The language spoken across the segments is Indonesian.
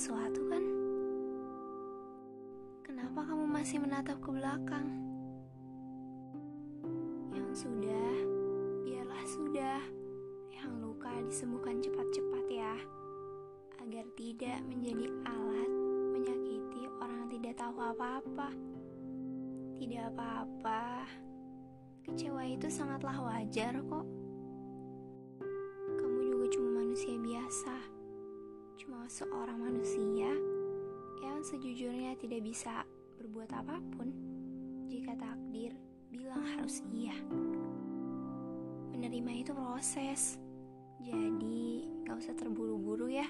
sesuatu kan? Kenapa kamu masih menatap ke belakang? Yang sudah, biarlah sudah. Yang luka disembuhkan cepat-cepat ya, agar tidak menjadi alat menyakiti orang yang tidak tahu apa-apa. Tidak apa-apa, kecewa itu sangatlah wajar kok. Seorang manusia yang sejujurnya tidak bisa berbuat apa pun jika takdir bilang harus iya. Menerima itu proses, jadi gak usah terburu-buru ya.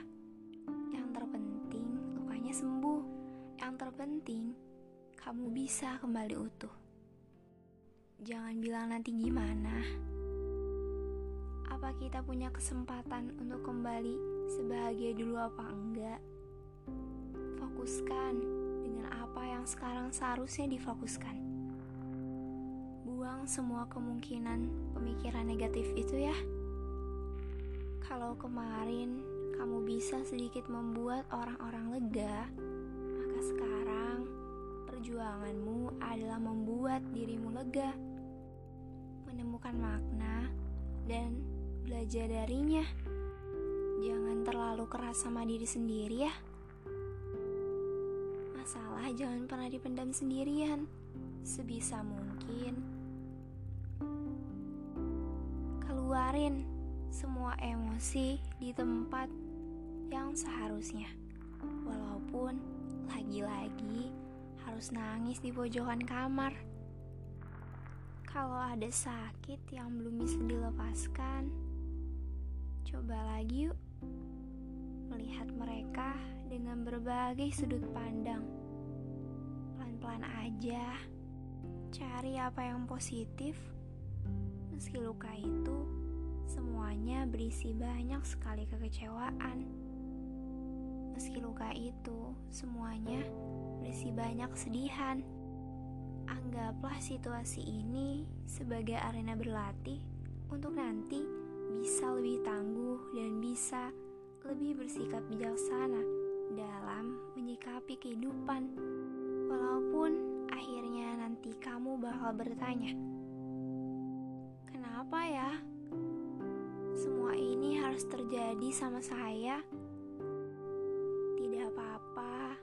Yang terpenting lukanya sembuh, yang terpenting kamu bisa kembali utuh. Jangan bilang nanti gimana. Apa kita punya kesempatan untuk kembali sebahagia dulu apa enggak? Fokuskan dengan apa yang sekarang seharusnya difokuskan. Buang semua kemungkinan pemikiran negatif itu ya. Kalau kemarin kamu bisa sedikit membuat orang-orang lega, maka sekarang perjuanganmu adalah membuat dirimu lega, menemukan makna, dan belajar darinya. Jangan terlalu keras sama diri sendiri ya. Masalah jangan pernah dipendam sendirian. Sebisa mungkin keluarin semua emosi di tempat yang seharusnya. Walaupun lagi-lagi harus nangis di pojokan kamar. Kalau ada sakit yang belum bisa dilepaskan, coba lagi yuk melihat mereka dengan berbagai sudut pandang. Pelan-pelan aja, cari apa yang positif. Meski luka itu semuanya berisi banyak sekali kekecewaan. Meski luka itu semuanya berisi banyak kesedihan. Anggaplah situasi ini sebagai arena berlatih untuk nanti bisa lebih tangguh dan bisa lebih bersikap bijaksana dalam menyikapi kehidupan. Walaupun akhirnya nanti kamu bakal bertanya, "Kenapa ya semua ini harus terjadi sama saya?" Tidak apa-apa,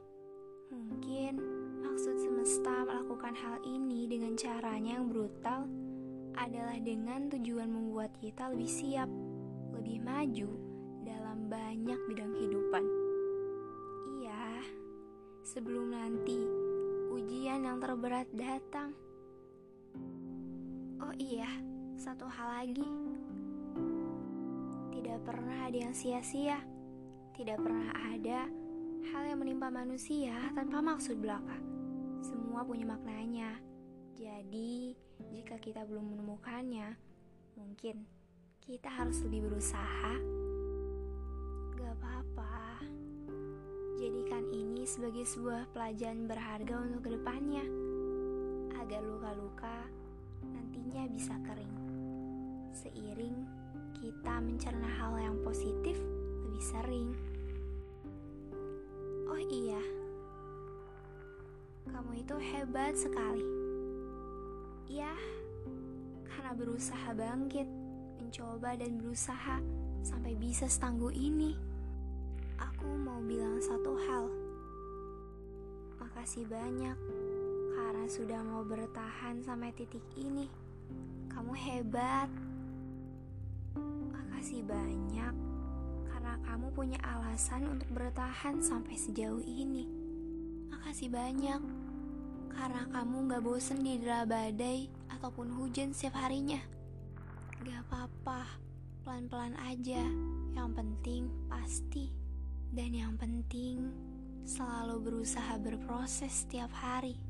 mungkin maksud semesta melakukan hal ini dengan caranya yang brutal adalah dengan tujuan membuat kita lebih siap, lebih maju dalam banyak bidang kehidupan. Iya, sebelum nanti ujian yang terberat datang. Oh iya, satu hal lagi. Tidak pernah ada yang sia-sia. Tidak pernah ada hal yang menimpa manusia tanpa maksud belaka. Semua punya maknanya. Jadi, jika kita belum menemukannya, mungkin kita harus lebih berusaha Gak apa-apa. Jadikan ini sebagai sebuah pelajaran berharga untuk ke depannya. Agar luka-luka nantinya bisa kering. Seiring kita mencerna hal yang positif lebih sering. Oh iya, kamu itu hebat sekali. Ya, karena berusaha bangkit, mencoba dan berusaha sampai bisa setangguh ini. Aku mau bilang satu hal. Makasih banyak karena sudah mau bertahan sampai titik ini. Kamu hebat. Makasih banyak karena kamu punya alasan untuk bertahan sampai sejauh ini. Makasih banyak karena kamu gak bosen di badai ataupun hujan setiap harinya. Gak apa-apa, pelan-pelan aja. Yang penting pasti. Dan yang penting, selalu berusaha berproses setiap hari.